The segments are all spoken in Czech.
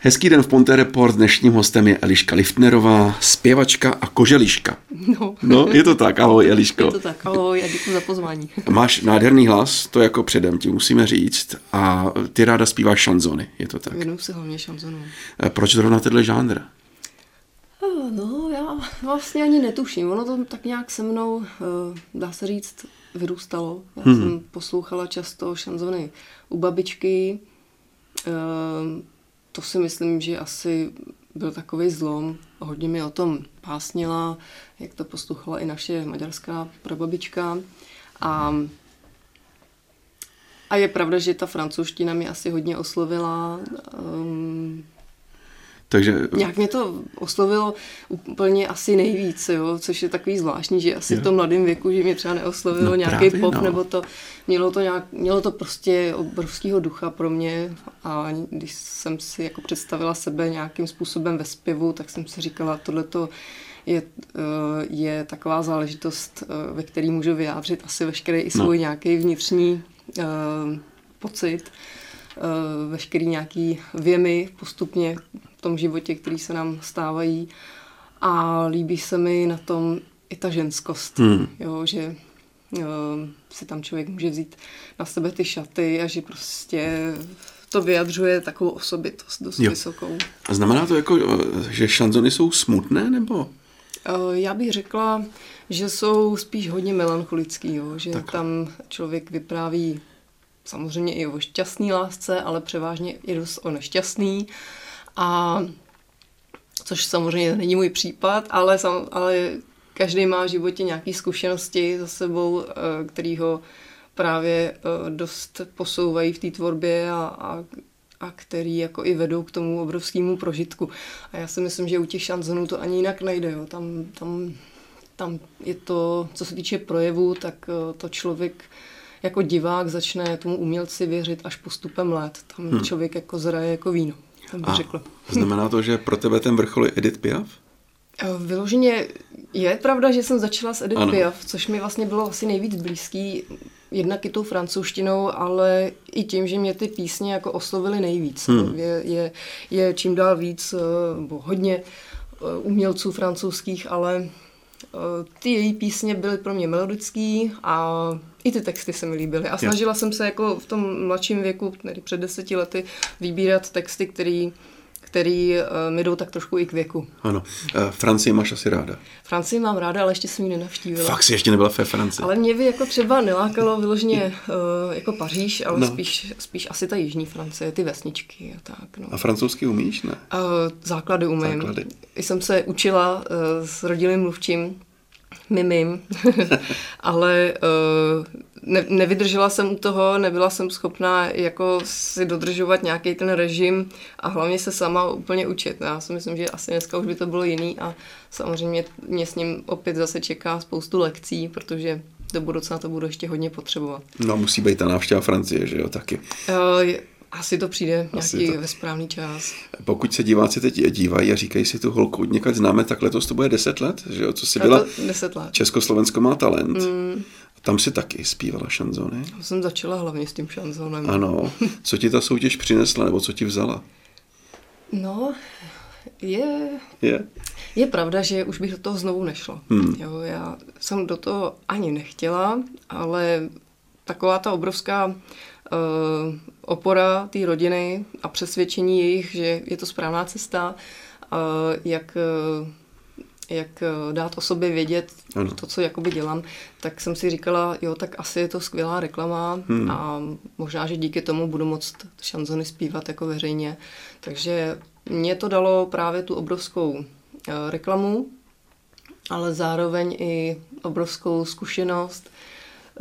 Hezký den v Ponte Report. Dnešním hostem je Eliška Liftnerová, zpěvačka a koželiška. No. no, je to tak. Ahoj, Eliško. Je to tak. Ahoj, a děkuji za pozvání. Máš nádherný hlas, to jako předem ti musíme říct. A ty ráda zpíváš šanzony, je to tak? Věnuju si hlavně šanzonu. Proč zrovna tenhle žánr? No, já vlastně ani netuším. Ono to tak nějak se mnou, eh, dá se říct, vyrůstalo. Já hmm. jsem poslouchala často šanzony u babičky. To si myslím, že asi byl takový zlom. Hodně mi o tom pásnila, jak to poslouchala i naše maďarská prababička. A, a je pravda, že ta francouzština mě asi hodně oslovila. Um, takže... Nějak mě to oslovilo úplně asi nejvíc, jo, což je takový zvláštní, že asi jo. v tom mladém věku, že mě třeba neoslovilo no, nějaký pop, no. nebo to, mělo to, nějak, mělo to prostě obrovského ducha pro mě a když jsem si jako představila sebe nějakým způsobem ve zpěvu, tak jsem si říkala, tohleto je, eh, je taková záležitost, eh, ve které můžu vyjádřit asi veškerý i svůj no. nějaký vnitřní uh, pocit, veškerý nějaký věmy postupně v tom životě, který se nám stávají. A líbí se mi na tom i ta ženskost, hmm. jo, že jo, si tam člověk může vzít na sebe ty šaty a že prostě to vyjadřuje takovou osobitost dost jo. vysokou. A znamená to jako, že šanzony jsou smutné, nebo? Eh, já bych řekla, že jsou spíš hodně melancholický, jo? že tak. tam člověk vypráví samozřejmě i o šťastný lásce, ale převážně i dost o nešťastný. A což samozřejmě není můj případ, ale, sam, ale každý má v životě nějaké zkušenosti za sebou, eh, který ho právě eh, dost posouvají v té tvorbě a, a, a který jako i vedou k tomu obrovskému prožitku. A já si myslím, že u těch šanzonů to ani jinak nejde. Jo. Tam, tam, tam je to, co se týče projevu, tak eh, to člověk jako divák začne tomu umělci věřit až postupem let. Tam hmm. člověk jako zraje jako víno bych a řekla. Znamená to, že pro tebe ten vrchol je Edith Piaf? Eh, vyloženě je pravda, že jsem začala s Edith ano. Piaf, což mi vlastně bylo asi nejvíc blízký, jednak i tou francouzštinou, ale i tím, že mě ty písně jako oslovily nejvíc. Hmm. Je, je, je čím dál víc, eh, nebo hodně eh, umělců francouzských, ale ty její písně byly pro mě melodický a i ty texty se mi líbily. A snažila jsem se jako v tom mladším věku, tedy před deseti lety, vybírat texty, který který uh, mi jdou tak trošku i k věku. Ano. Uh, Francii máš asi ráda? Francii mám ráda, ale ještě jsem ji nenavštívila. Fakt jsi ještě nebyla ve Francii? Ale mě by jako třeba nelákalo vyloženě uh, jako Paříž, ale no. spíš, spíš asi ta jižní Francie, ty vesničky a tak. No. A francouzsky umíš, ne? Základy umím. Základy. Jsem se učila s rodilým mluvčím, mimim, ale uh, ne, nevydržela jsem u toho, nebyla jsem schopná jako si dodržovat nějaký ten režim a hlavně se sama úplně učit. Já si myslím, že asi dneska už by to bylo jiný a samozřejmě mě s ním opět zase čeká spoustu lekcí, protože do budoucna to budu ještě hodně potřebovat. No musí být ta návštěva Francie, že jo, taky. Uh, asi to přijde nějaký to. ve správný čas. Pokud se diváci teď dívají a říkají si tu holku, někud známe, tak letos to bude 10 let, že jo, co jsi byla? 10 let. Československo má talent. Mm. Tam si taky zpívala šanzony? Já jsem začala hlavně s tím šanzonem. Ano. Co ti ta soutěž přinesla, nebo co ti vzala? No, je... Je? Je pravda, že už bych do toho znovu nešla. Hmm. Jo, já jsem do toho ani nechtěla, ale taková ta obrovská uh, opora té rodiny a přesvědčení jejich, že je to správná cesta, uh, jak uh, jak eh, dát o sobě vědět ano. to, co jakoby dělám, tak jsem si říkala, jo, tak asi je to skvělá reklama hmm. a možná, že díky tomu budu moct šanzony zpívat jako veřejně. Takže mě to dalo právě tu obrovskou uh, reklamu, ale zároveň i obrovskou zkušenost,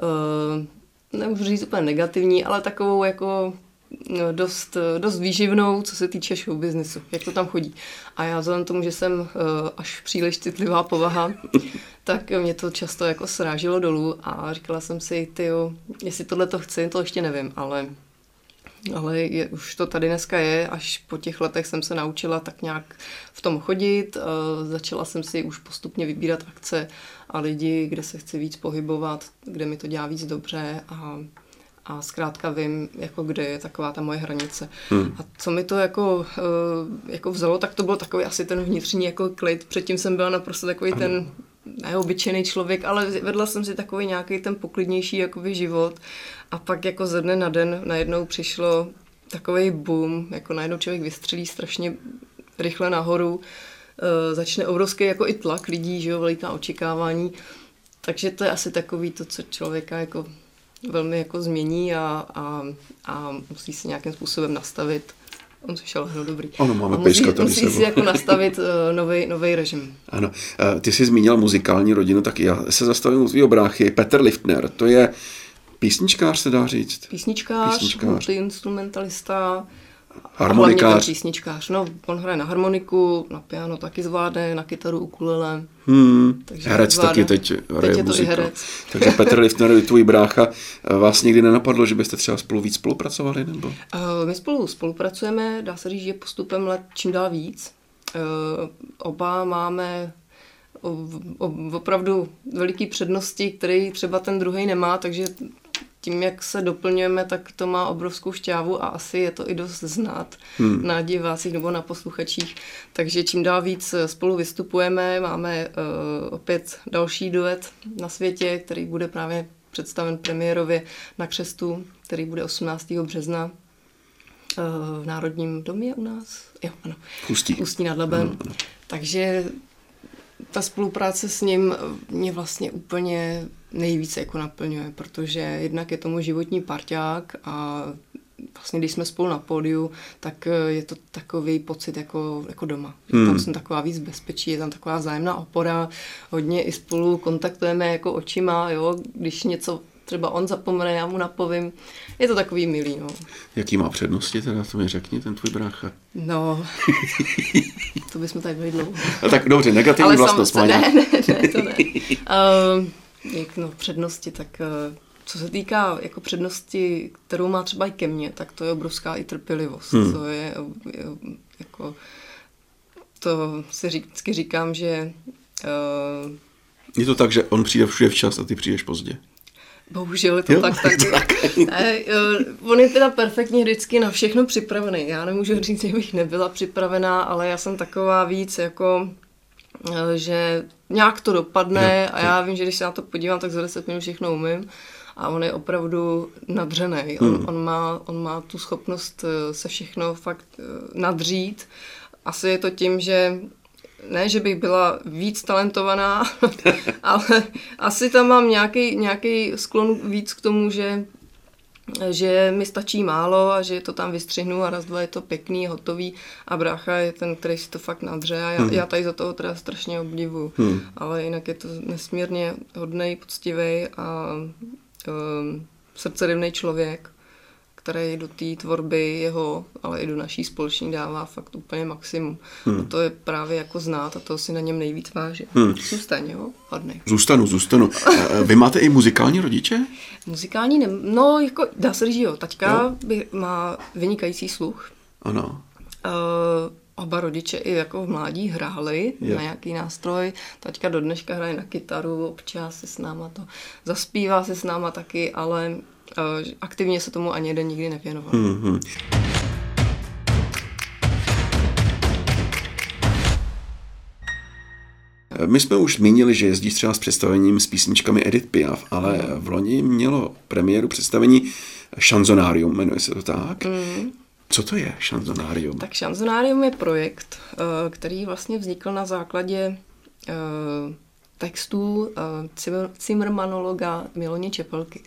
uh, nemůžu říct úplně negativní, ale takovou jako dost, dost výživnou, co se týče show businessu, jak to tam chodí. A já vzhledem tomu, že jsem uh, až příliš citlivá povaha, tak mě to často jako srážilo dolů a říkala jsem si, ty jestli tohle to chci, to ještě nevím, ale ale je, už to tady dneska je, až po těch letech jsem se naučila tak nějak v tom chodit, uh, začala jsem si už postupně vybírat akce a lidi, kde se chci víc pohybovat, kde mi to dělá víc dobře a a zkrátka vím, jako kde je taková ta moje hranice. Hmm. A co mi to jako, uh, jako vzalo, tak to byl takový asi ten vnitřní jako klid. Předtím jsem byla naprosto takový ano. ten neobyčejný člověk, ale vedla jsem si takový nějaký ten poklidnější jakoby život a pak jako ze dne na den najednou přišlo takový boom, jako najednou člověk vystřelí strašně rychle nahoru, uh, začne obrovský jako i tlak lidí, že jo, veliká očekávání, takže to je asi takový to, co člověka jako velmi jako změní a, a, a musí se nějakým způsobem nastavit. On se šel, no dobrý. Ano, máme a musí, tady musí si jako nastavit uh, nový režim. Ano, uh, ty jsi zmínila muzikální rodinu, tak já se zastavím u svého bráchy. Petr Liftner, to je písničkář, se dá říct? Písničkář, Písničkář. multiinstrumentalista, Harmonikář. písničkář. No, on hraje na harmoniku, na piano taky zvládne, na kytaru, ukulele. Hmm. Takže herec zvládne. taky teď hraje teď je to i herec. Takže Petr Liftner, tvůj brácha, vás nikdy nenapadlo, že byste třeba spolu víc spolupracovali? Nebo? Uh, my spolu spolupracujeme, dá se říct, že postupem let čím dál víc. Uh, oba máme opravdu veliký přednosti, který třeba ten druhý nemá, takže tím, jak se doplňujeme, tak to má obrovskou šťávu a asi je to i dost znát hmm. na divácích nebo na posluchačích. Takže čím dál víc spolu vystupujeme, máme uh, opět další duet na světě, který bude právě představen premiérově na křestu, který bude 18. března uh, v Národním domě u nás. Jo, ano. Ústí. Ústí nad Labem. Ano, ano. Takže ta spolupráce s ním mě vlastně úplně nejvíce jako naplňuje, protože jednak je tomu životní parťák a vlastně když jsme spolu na pódiu, tak eh, je to takový pocit jako, jako doma. Hmm. Tam jsem taková víc bezpečí, je tam taková zájemná opora, hodně i spolu kontaktujeme jako očima, jo, když něco třeba on zapomene, já mu napovím. Je to takový milý, no. Jaký má přednosti teda, to mi řekni, ten tvůj brácha. No, to bychom tady byli dlouho. No, tak dobře, negativní Ale vlastnost má ne, ne, ne, to ne. Um, jak no, přednosti, tak uh, co se týká jako přednosti, kterou má třeba i ke mně, tak to je obrovská i trpělivost. Hmm. To je, je jako, to si vždycky říkám, že uh, je to tak, že on přijde všude včas a ty přijdeš pozdě. Bohužel je to jo, tak, tak. tak. Ne, on je teda perfektně vždycky na všechno připravený. Já nemůžu říct, že bych nebyla připravená, ale já jsem taková víc jako eh, že nějak to dopadne jo, a já vím, že když se na to podívám, tak za 10 minut všechno umím a on je opravdu nadřený. On, hmm. on, má, on má tu schopnost eh, se všechno fakt eh, nadřít. Asi je to tím, že ne, že bych byla víc talentovaná, ale asi tam mám nějaký, nějaký sklon víc k tomu, že že mi stačí málo a že to tam vystřihnu a raz, dva je to pěkný, hotový a brácha je ten, který si to fakt nadře a já, hmm. já tady za toho teda strašně obdivuju. Hmm. Ale jinak je to nesmírně hodnej, poctivý a um, srdcerivný člověk který do té tvorby jeho, ale i do naší společně dává fakt úplně maximum. Hmm. A to je právě jako znát a to si na něm nejvíc váží. Hmm. Zůstaň, jo? Padne. Zůstanu, zůstanu. Vy máte i muzikální rodiče? Muzikální, ne, no jako dá se říct, jo. Taťka jo? By, má vynikající sluch. Ano. Uh, oba rodiče i jako v mládí hráli jo. na nějaký nástroj. Taťka do dneška hraje na kytaru, občas se s náma to zaspívá se s náma taky, ale aktivně se tomu ani jeden nikdy nevěnoval. Mm-hmm. My jsme už zmínili, že jezdíš třeba s představením s písničkami Edith Piaf, ale v loni mělo premiéru představení Šanzonárium, jmenuje se to tak. Mm. Co to je šanzonárium? Tak šanzonárium je projekt, eh, který vlastně vznikl na základě eh, textů eh, Cimrmanologa Miloně Čepelky.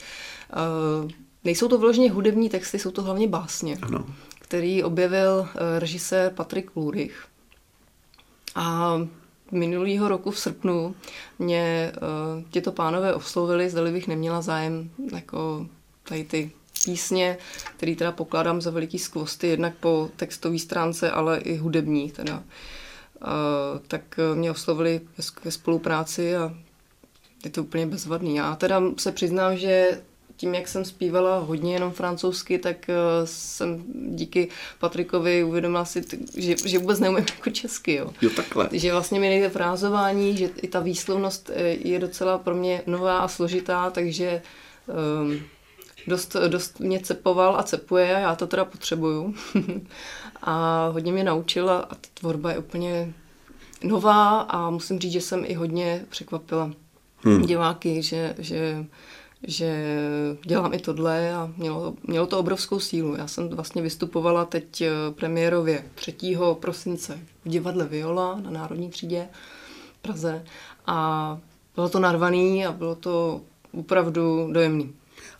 Uh, nejsou to vyloženě hudební texty, jsou to hlavně básně, ano. který objevil uh, režisér Patrik Lurich. A minulýho roku v srpnu mě uh, těto pánové oslovili, zdali bych neměla zájem jako tady ty písně, který teda pokládám za veliký skvosty, jednak po textové stránce, ale i hudební teda. Uh, tak mě oslovili ke spolupráci a je to úplně bezvadný. Já teda se přiznám, že tím, jak jsem zpívala hodně jenom francouzsky, tak uh, jsem díky Patrikovi uvědomila si, že, že vůbec neumím jako česky. Jo. jo, takhle. Že vlastně mi nejde frázování, že i ta výslovnost eh, je docela pro mě nová a složitá, takže um, dost, dost mě cepoval a cepuje a já to teda potřebuju. a hodně mě naučila a ta tvorba je úplně nová a musím říct, že jsem i hodně překvapila hmm. diváky, že, že, že dělám i tohle a mělo, mělo to obrovskou sílu. Já jsem vlastně vystupovala teď eh, premiérově 3. prosince v divadle Viola na Národní třídě v Praze a bylo to narvaný a bylo to opravdu dojemný.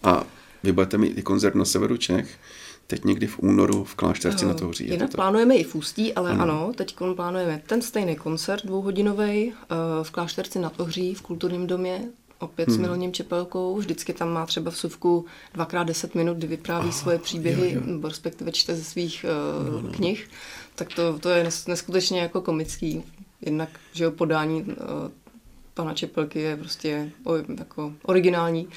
A vy budete mít i koncert na severu Čech, teď někdy v únoru v Klášterci na Touří. Jinak to plánujeme i v Ústí, ale ano, ano teď plánujeme ten stejný koncert dvouhodinový eh, v Klášterci na Touří v kulturním domě, opět hmm. s Miloněm Čepelkou. Vždycky tam má třeba v suvku dvakrát deset minut, kdy vypráví Aha, svoje příběhy, jo, jo. respektive čte ze svých uh, no, no. knih. Tak to, to je neskutečně jako komický. Jednak, že jo, podání uh, pana Čepelky je prostě o, jako originální.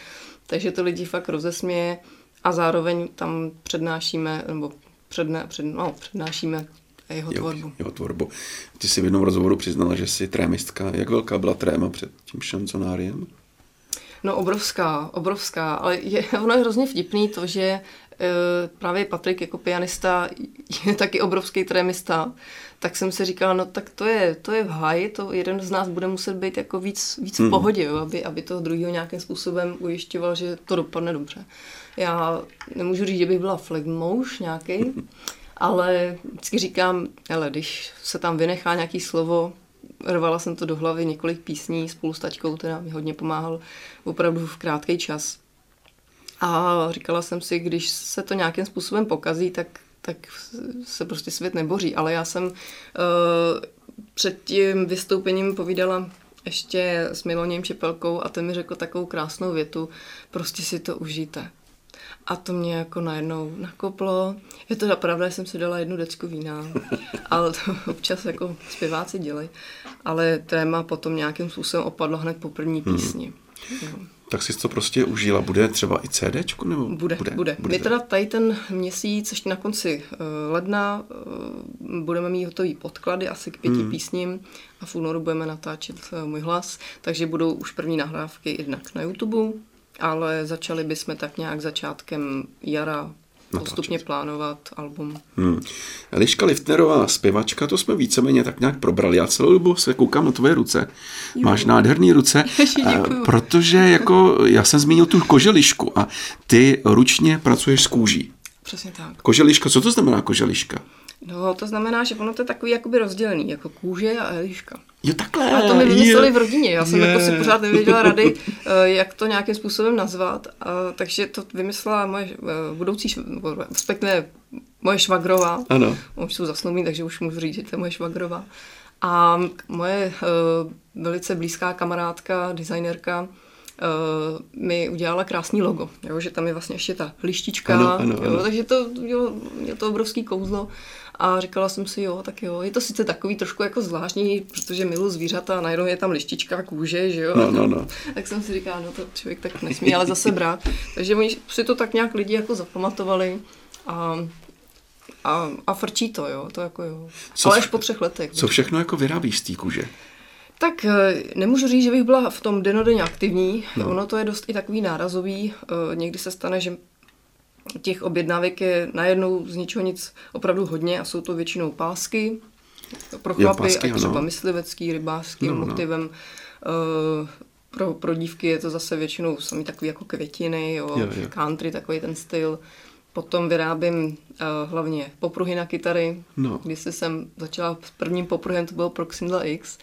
Takže to lidi fakt rozesměje a zároveň tam přednášíme, nebo předne, před, no, přednášíme jeho tvorbu. Jeho tvorbu. Ty jsi v jednom rozhovoru přiznala, že jsi trémistka. Jak velká byla tréma před tím šanconáriem? No obrovská, obrovská, ale je, ono je hrozně vtipný to, že právě Patrik jako pianista je taky obrovský trémista, tak jsem si říkala, no tak to je, to je v háji, to jeden z nás bude muset být jako víc, víc v hmm. pohodě, jo, aby, aby toho druhého nějakým způsobem ujišťoval, že to dopadne dobře. Já nemůžu říct, že bych byla flegmouš nějaký, ale vždycky říkám, ale když se tam vynechá nějaký slovo, rvala jsem to do hlavy několik písní spolu s taťkou, teda mi hodně pomáhal opravdu v krátký čas. A říkala jsem si, když se to nějakým způsobem pokazí, tak, tak se prostě svět neboří. Ale já jsem uh, před tím vystoupením povídala ještě s Miloněm Čepelkou a ten mi řekl takovou krásnou větu, prostě si to užijte. A to mě jako najednou nakoplo. Je to pravda, že jsem si dala jednu decku vína, ale to občas jako zpěváci dělají. Ale téma potom nějakým způsobem opadlo hned po první hmm. písni. Hmm. Tak si to prostě užila. Bude třeba i CD? Nebo? Bude, bude, bude. My teda tady ten měsíc, ještě na konci uh, ledna, uh, budeme mít hotový podklady asi k pěti hmm. písním a v únoru budeme natáčet uh, můj hlas, takže budou už první nahrávky jednak na YouTube, ale začali bychom tak nějak začátkem jara postupně plánovat album. Hmm. Eliška Liftnerová, zpěvačka, to jsme víceméně tak nějak probrali. Já celou dobu se koukám na tvoje ruce. Jo. Máš nádherné ruce, a, protože jako já jsem zmínil tu koželišku a ty ručně pracuješ s kůží. Přesně tak. Koželiška, co to znamená koželiška? No, to znamená, že ono to je takový jakoby rozdělený, jako kůže a eliška. Jo, takhle. A to mi vymysleli v rodině. Já jsem je. jako si pořád nevěděla rady, eh, jak to nějakým způsobem nazvat. A, takže to vymyslela moje eh, budoucí, respektive moje švagrová. Ano. Už jsou zasnoubí, takže už můžu říct, že to je moje švagrová. A moje uh, velice blízká kamarádka, designerka, uh, mi udělala krásný logo, jo, že tam je vlastně ještě ta lištička, ano, ano, jo, ano. takže to, jo, je to obrovský kouzlo. A říkala jsem si, jo, tak jo, je to sice takový trošku jako zvláštní, protože milu zvířata, najednou je tam lištička, kůže, že jo. No, no, no. tak jsem si říkala, no to člověk tak nesmí, ale zase brát. Takže oni si to tak nějak lidi jako zapamatovali a a, a frčí to, jo, to jako jo. Co, Ale až po třech letech. Co všechno jako vyrábíš z té kůže? Tak eh, nemůžu říct, že bych byla v tom denodenně aktivní. No. Ono to je dost i takový nárazový. Eh, někdy se stane, že těch objednávek je najednou z ničeho nic opravdu hodně a jsou to většinou pásky pro chlapy, a třeba myslivecký, rybářským no, no. motivem. No. Pro, pro dívky je to zase většinou sami takový jako květiny, jo, jo, jo. country, takový ten styl. Potom vyrábím uh, hlavně popruhy na kytary. No. Když jsem začala s prvním popruhem, to byl Proxindla X.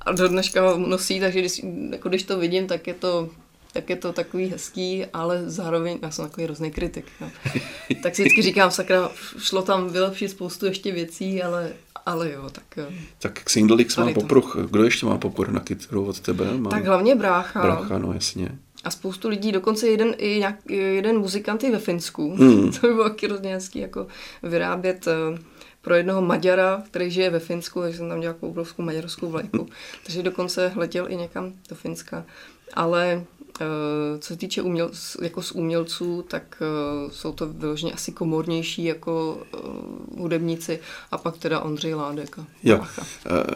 A do dneška ho nosí, takže když, jako když to vidím, tak je to tak je to takový hezký, ale zároveň, já jsem takový hrozný kritik. No. tak si vždycky říkám, sakra, šlo tam vylepšit spoustu ještě věcí, ale, ale jo, tak jo. Tak Sindlix má popruh, kdo ještě má popruh na kytaru od tebe? Má... Tak hlavně brácha. Brácha, no jasně. A spoustu lidí, dokonce jeden, i nějak, jeden muzikant je ve Finsku. Hmm. to by bylo taky hrozně hezký, jako vyrábět uh, pro jednoho Maďara, který žije ve Finsku, takže jsem tam dělal obrovskou maďarskou vlajku. takže dokonce letěl i někam do Finska. Ale co se týče uměl, jako z umělců, tak jsou to vyloženě asi komornější jako hudebníci a pak teda Ondřej Ládek. A jo.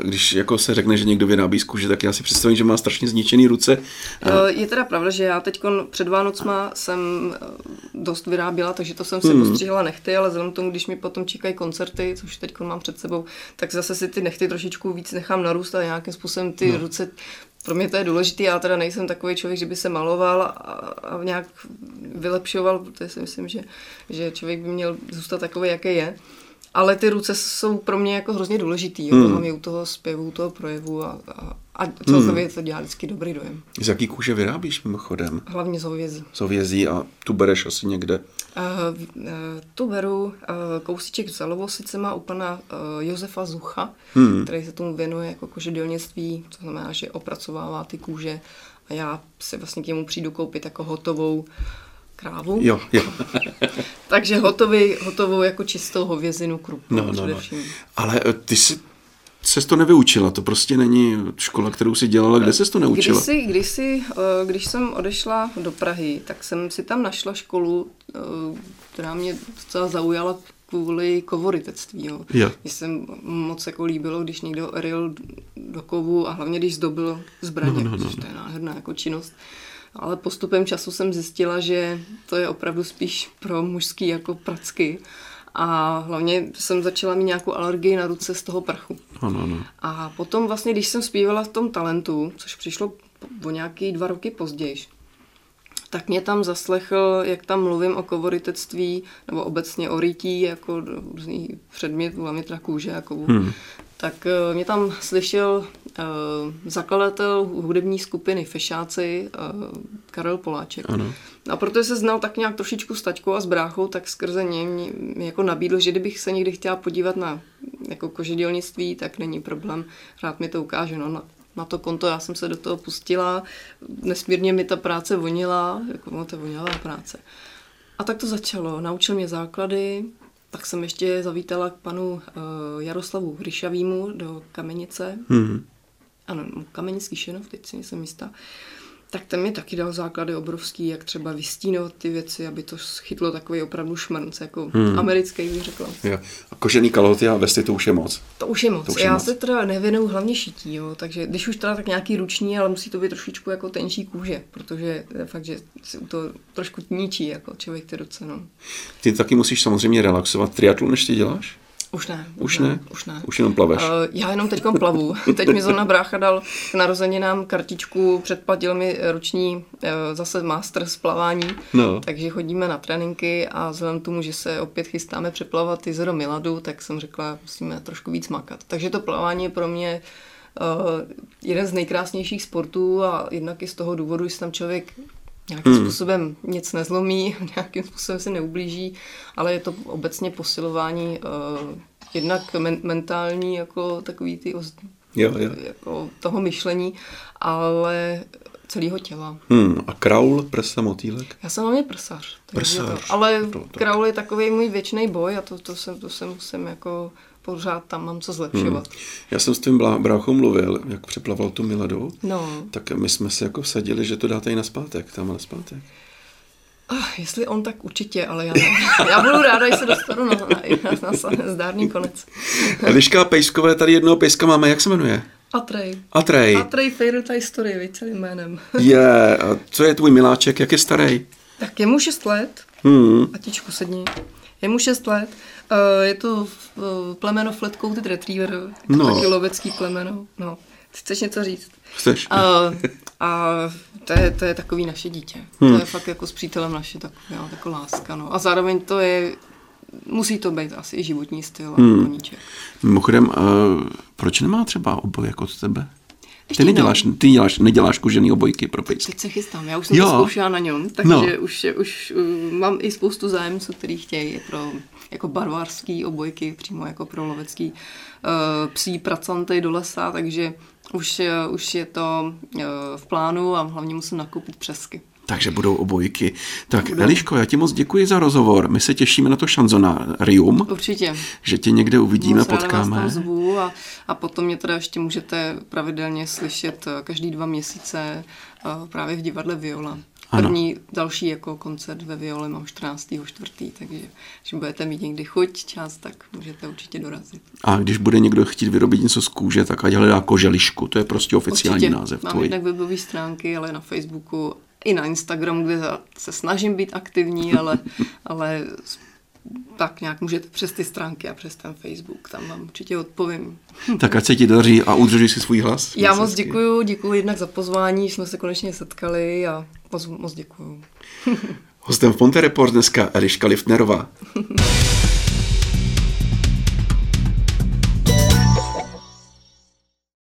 Když jako se řekne, že někdo vyrábí z kůže, tak já si představím, že má strašně zničený ruce. Je teda pravda, že já teď před Vánocma jsem dost vyráběla, takže to jsem si hmm. ostříhala nechty, ale vzhledem tomu, když mi potom čekají koncerty, což teď mám před sebou, tak zase si ty nechty trošičku víc nechám narůst a nějakým způsobem ty no. ruce pro mě to je důležité, já teda nejsem takový člověk, že by se maloval a, a nějak vylepšoval, protože si myslím, že, že člověk by měl zůstat takový, jaký je. Ale ty ruce jsou pro mě jako hrozně důležitý, jo, hmm. u toho zpěvu, u toho projevu a, a, a celkově hmm. to dělá vždycky dobrý dojem. Z jaký kůže vyrábíš mimochodem? Hlavně z hovězí. Z hovězí a tu bereš asi někde? Uh, uh, tu beru uh, kousíček z Zalovosice má u pana uh, Josefa Zucha, hmm. který se tomu věnuje jako kožedělnictví, to znamená, že opracovává ty kůže a já si vlastně k němu přijdu koupit jako hotovou krávu. Jo, jo. Takže hotový, hotovou jako čistou hovězinu krupnou no, no, no. Ale ty si se to nevyučila, to prostě není škola, kterou si dělala, kde se to neučila? Když, si, když, si, eh, když jsem odešla do Prahy, tak jsem si tam našla školu, eh, která mě docela zaujala kvůli kovoritectví. Jo. Mně se moc jako líbilo, když někdo ril do kovu a hlavně když zdobil zbraně, no, no, no. to je nádherná jako činnost. Ale postupem času jsem zjistila, že to je opravdu spíš pro mužský jako pracky. A hlavně jsem začala mít nějakou alergii na ruce z toho prchu. Ano, ano. A potom vlastně, když jsem zpívala v tom talentu, což přišlo o nějaký dva roky později, tak mě tam zaslechl, jak tam mluvím o kovoritectví, nebo obecně o rytí, jako různý předmět, hlavně teda kůže kovu. Hmm. Tak uh, mě tam slyšel zakladatel hudební skupiny Fešáci, uh, Karel Poláček. Ano. A protože se znal tak nějak trošičku s taťkou a s bráchou, tak skrze ně mi jako nabídl, že kdybych se někdy chtěla podívat na jako kožedělnictví, tak není problém, rád mi to ukáže. No, na, na to konto já jsem se do toho pustila, nesmírně mi ta práce vonila, jako no, to vonila práce. A tak to začalo. Naučil mě základy, tak jsem ještě zavítala k panu uh, Jaroslavu Hryšavýmu do Kamenice. Mm-hmm. Ano, Kamenický Šenov, teď si nejsem jistá. Tak ten mi taky dal základy obrovský, jak třeba vystínovat ty věci, aby to chytlo takový opravdu šmrnc, jako hmm. americký bych řekla. Jo. A kožený kalhoty a vesty to už je moc. To už je moc. už je Já moc. se teda nevěnuju hlavně šití, jo, takže když už teda tak nějaký ruční, ale musí to být trošičku jako tenčí kůže, protože fakt, že si to trošku ničí jako člověk ty ruce. No. Ty taky musíš samozřejmě relaxovat. Triatlon než ty děláš? Už ne. Už ne? Už ne. Už jenom plaveš? Uh, já jenom teď plavu. teď mi zrovna brácha dal k narozeninám kartičku, předplatil mi roční uh, zase master z plavání, no. takže chodíme na tréninky a vzhledem tomu, že se opět chystáme přeplavat jezero Miladu, tak jsem řekla, musíme trošku víc makat. Takže to plavání je pro mě uh, jeden z nejkrásnějších sportů a jednak i z toho důvodu, že tam člověk nějakým hmm. způsobem nic nezlomí, nějakým způsobem se neublíží, ale je to obecně posilování uh, jednak men- mentální, jako takový ty oz- jo, jo. Jako toho myšlení, ale celého těla. Hmm. A kraul, prsa, motýlek? Já jsem hlavně prsař. Prsař. To, ale to, to. kraul je takový můj věčný boj a to, to, se, to se musím jako pořád tam mám co zlepšovat. Hmm. Já jsem s tím bráchou mluvil, jak přeplaval tu Miladu, no. tak my jsme si jako vsadili, že to dáte i na zpátek, tam na zpátek. Ah, jestli on, tak určitě, ale já ne. Já budu ráda, že se dostanu na, na, na, na zdárný konec. Liška Pejskové, tady jednoho pejska máme, jak se jmenuje? Atrej. Atrej. Atrej Fairytale Story, víc celým jménem. Je, a co je tvůj miláček, jak je starý? Tak je mu 6 let. Hmm. Atičku sedni. Je mu 6 let. Uh, je to uh, plemeno Flatcoated Retriever, no. taky lovecký plemeno. No. Chceš něco říct? Chceš. Uh, a to je, to je takový naše dítě. Hmm. To je fakt jako s přítelem naše taková jako láska. No. A zároveň to je, musí to být asi i životní styl hmm. koníček. Mimochodem, uh, proč nemá třeba oboj jako od tebe? Ještě ty neděláš, ty děláš, neděláš kožený obojky pro pejsky. Teď se chystám, já už jsem jo. to zkoušela na něm, takže no. už, už uh, mám i spoustu zájemců, který chtějí pro jako barvarský obojky, přímo jako pro lovecký uh, psí pracanty do lesa, takže už, uh, už je to uh, v plánu a hlavně musím nakoupit přesky. Takže budou obojky. Tak budou. Eliško, já ti moc děkuji za rozhovor. My se těšíme na to šanzonárium. Určitě. Že tě někde uvidíme, moc potkáme. Vás tam zvu a, a potom mě teda ještě můžete pravidelně slyšet eh, každý dva měsíce eh, právě v divadle Viola. První, ano. další jako koncert ve Viole mám 14. čtvrtý, takže když budete mít někdy chuť, čas, tak můžete určitě dorazit. A když bude někdo chtít vyrobit něco z kůže, tak ať hledá koželišku, to je prostě oficiální určitě. název Mám tvoj. jednak webové stránky, ale na Facebooku i na Instagramu, kde se snažím být aktivní, ale, ale tak nějak můžete přes ty stránky a přes ten Facebook, tam vám určitě odpovím. Tak ať se ti daří a udržuj si svůj hlas. Já moc děkuju, děkuji jednak za pozvání, jsme se konečně setkali a moc, moc děkuju. Hostem v Ponte Report dneska Eliška Liftnerová.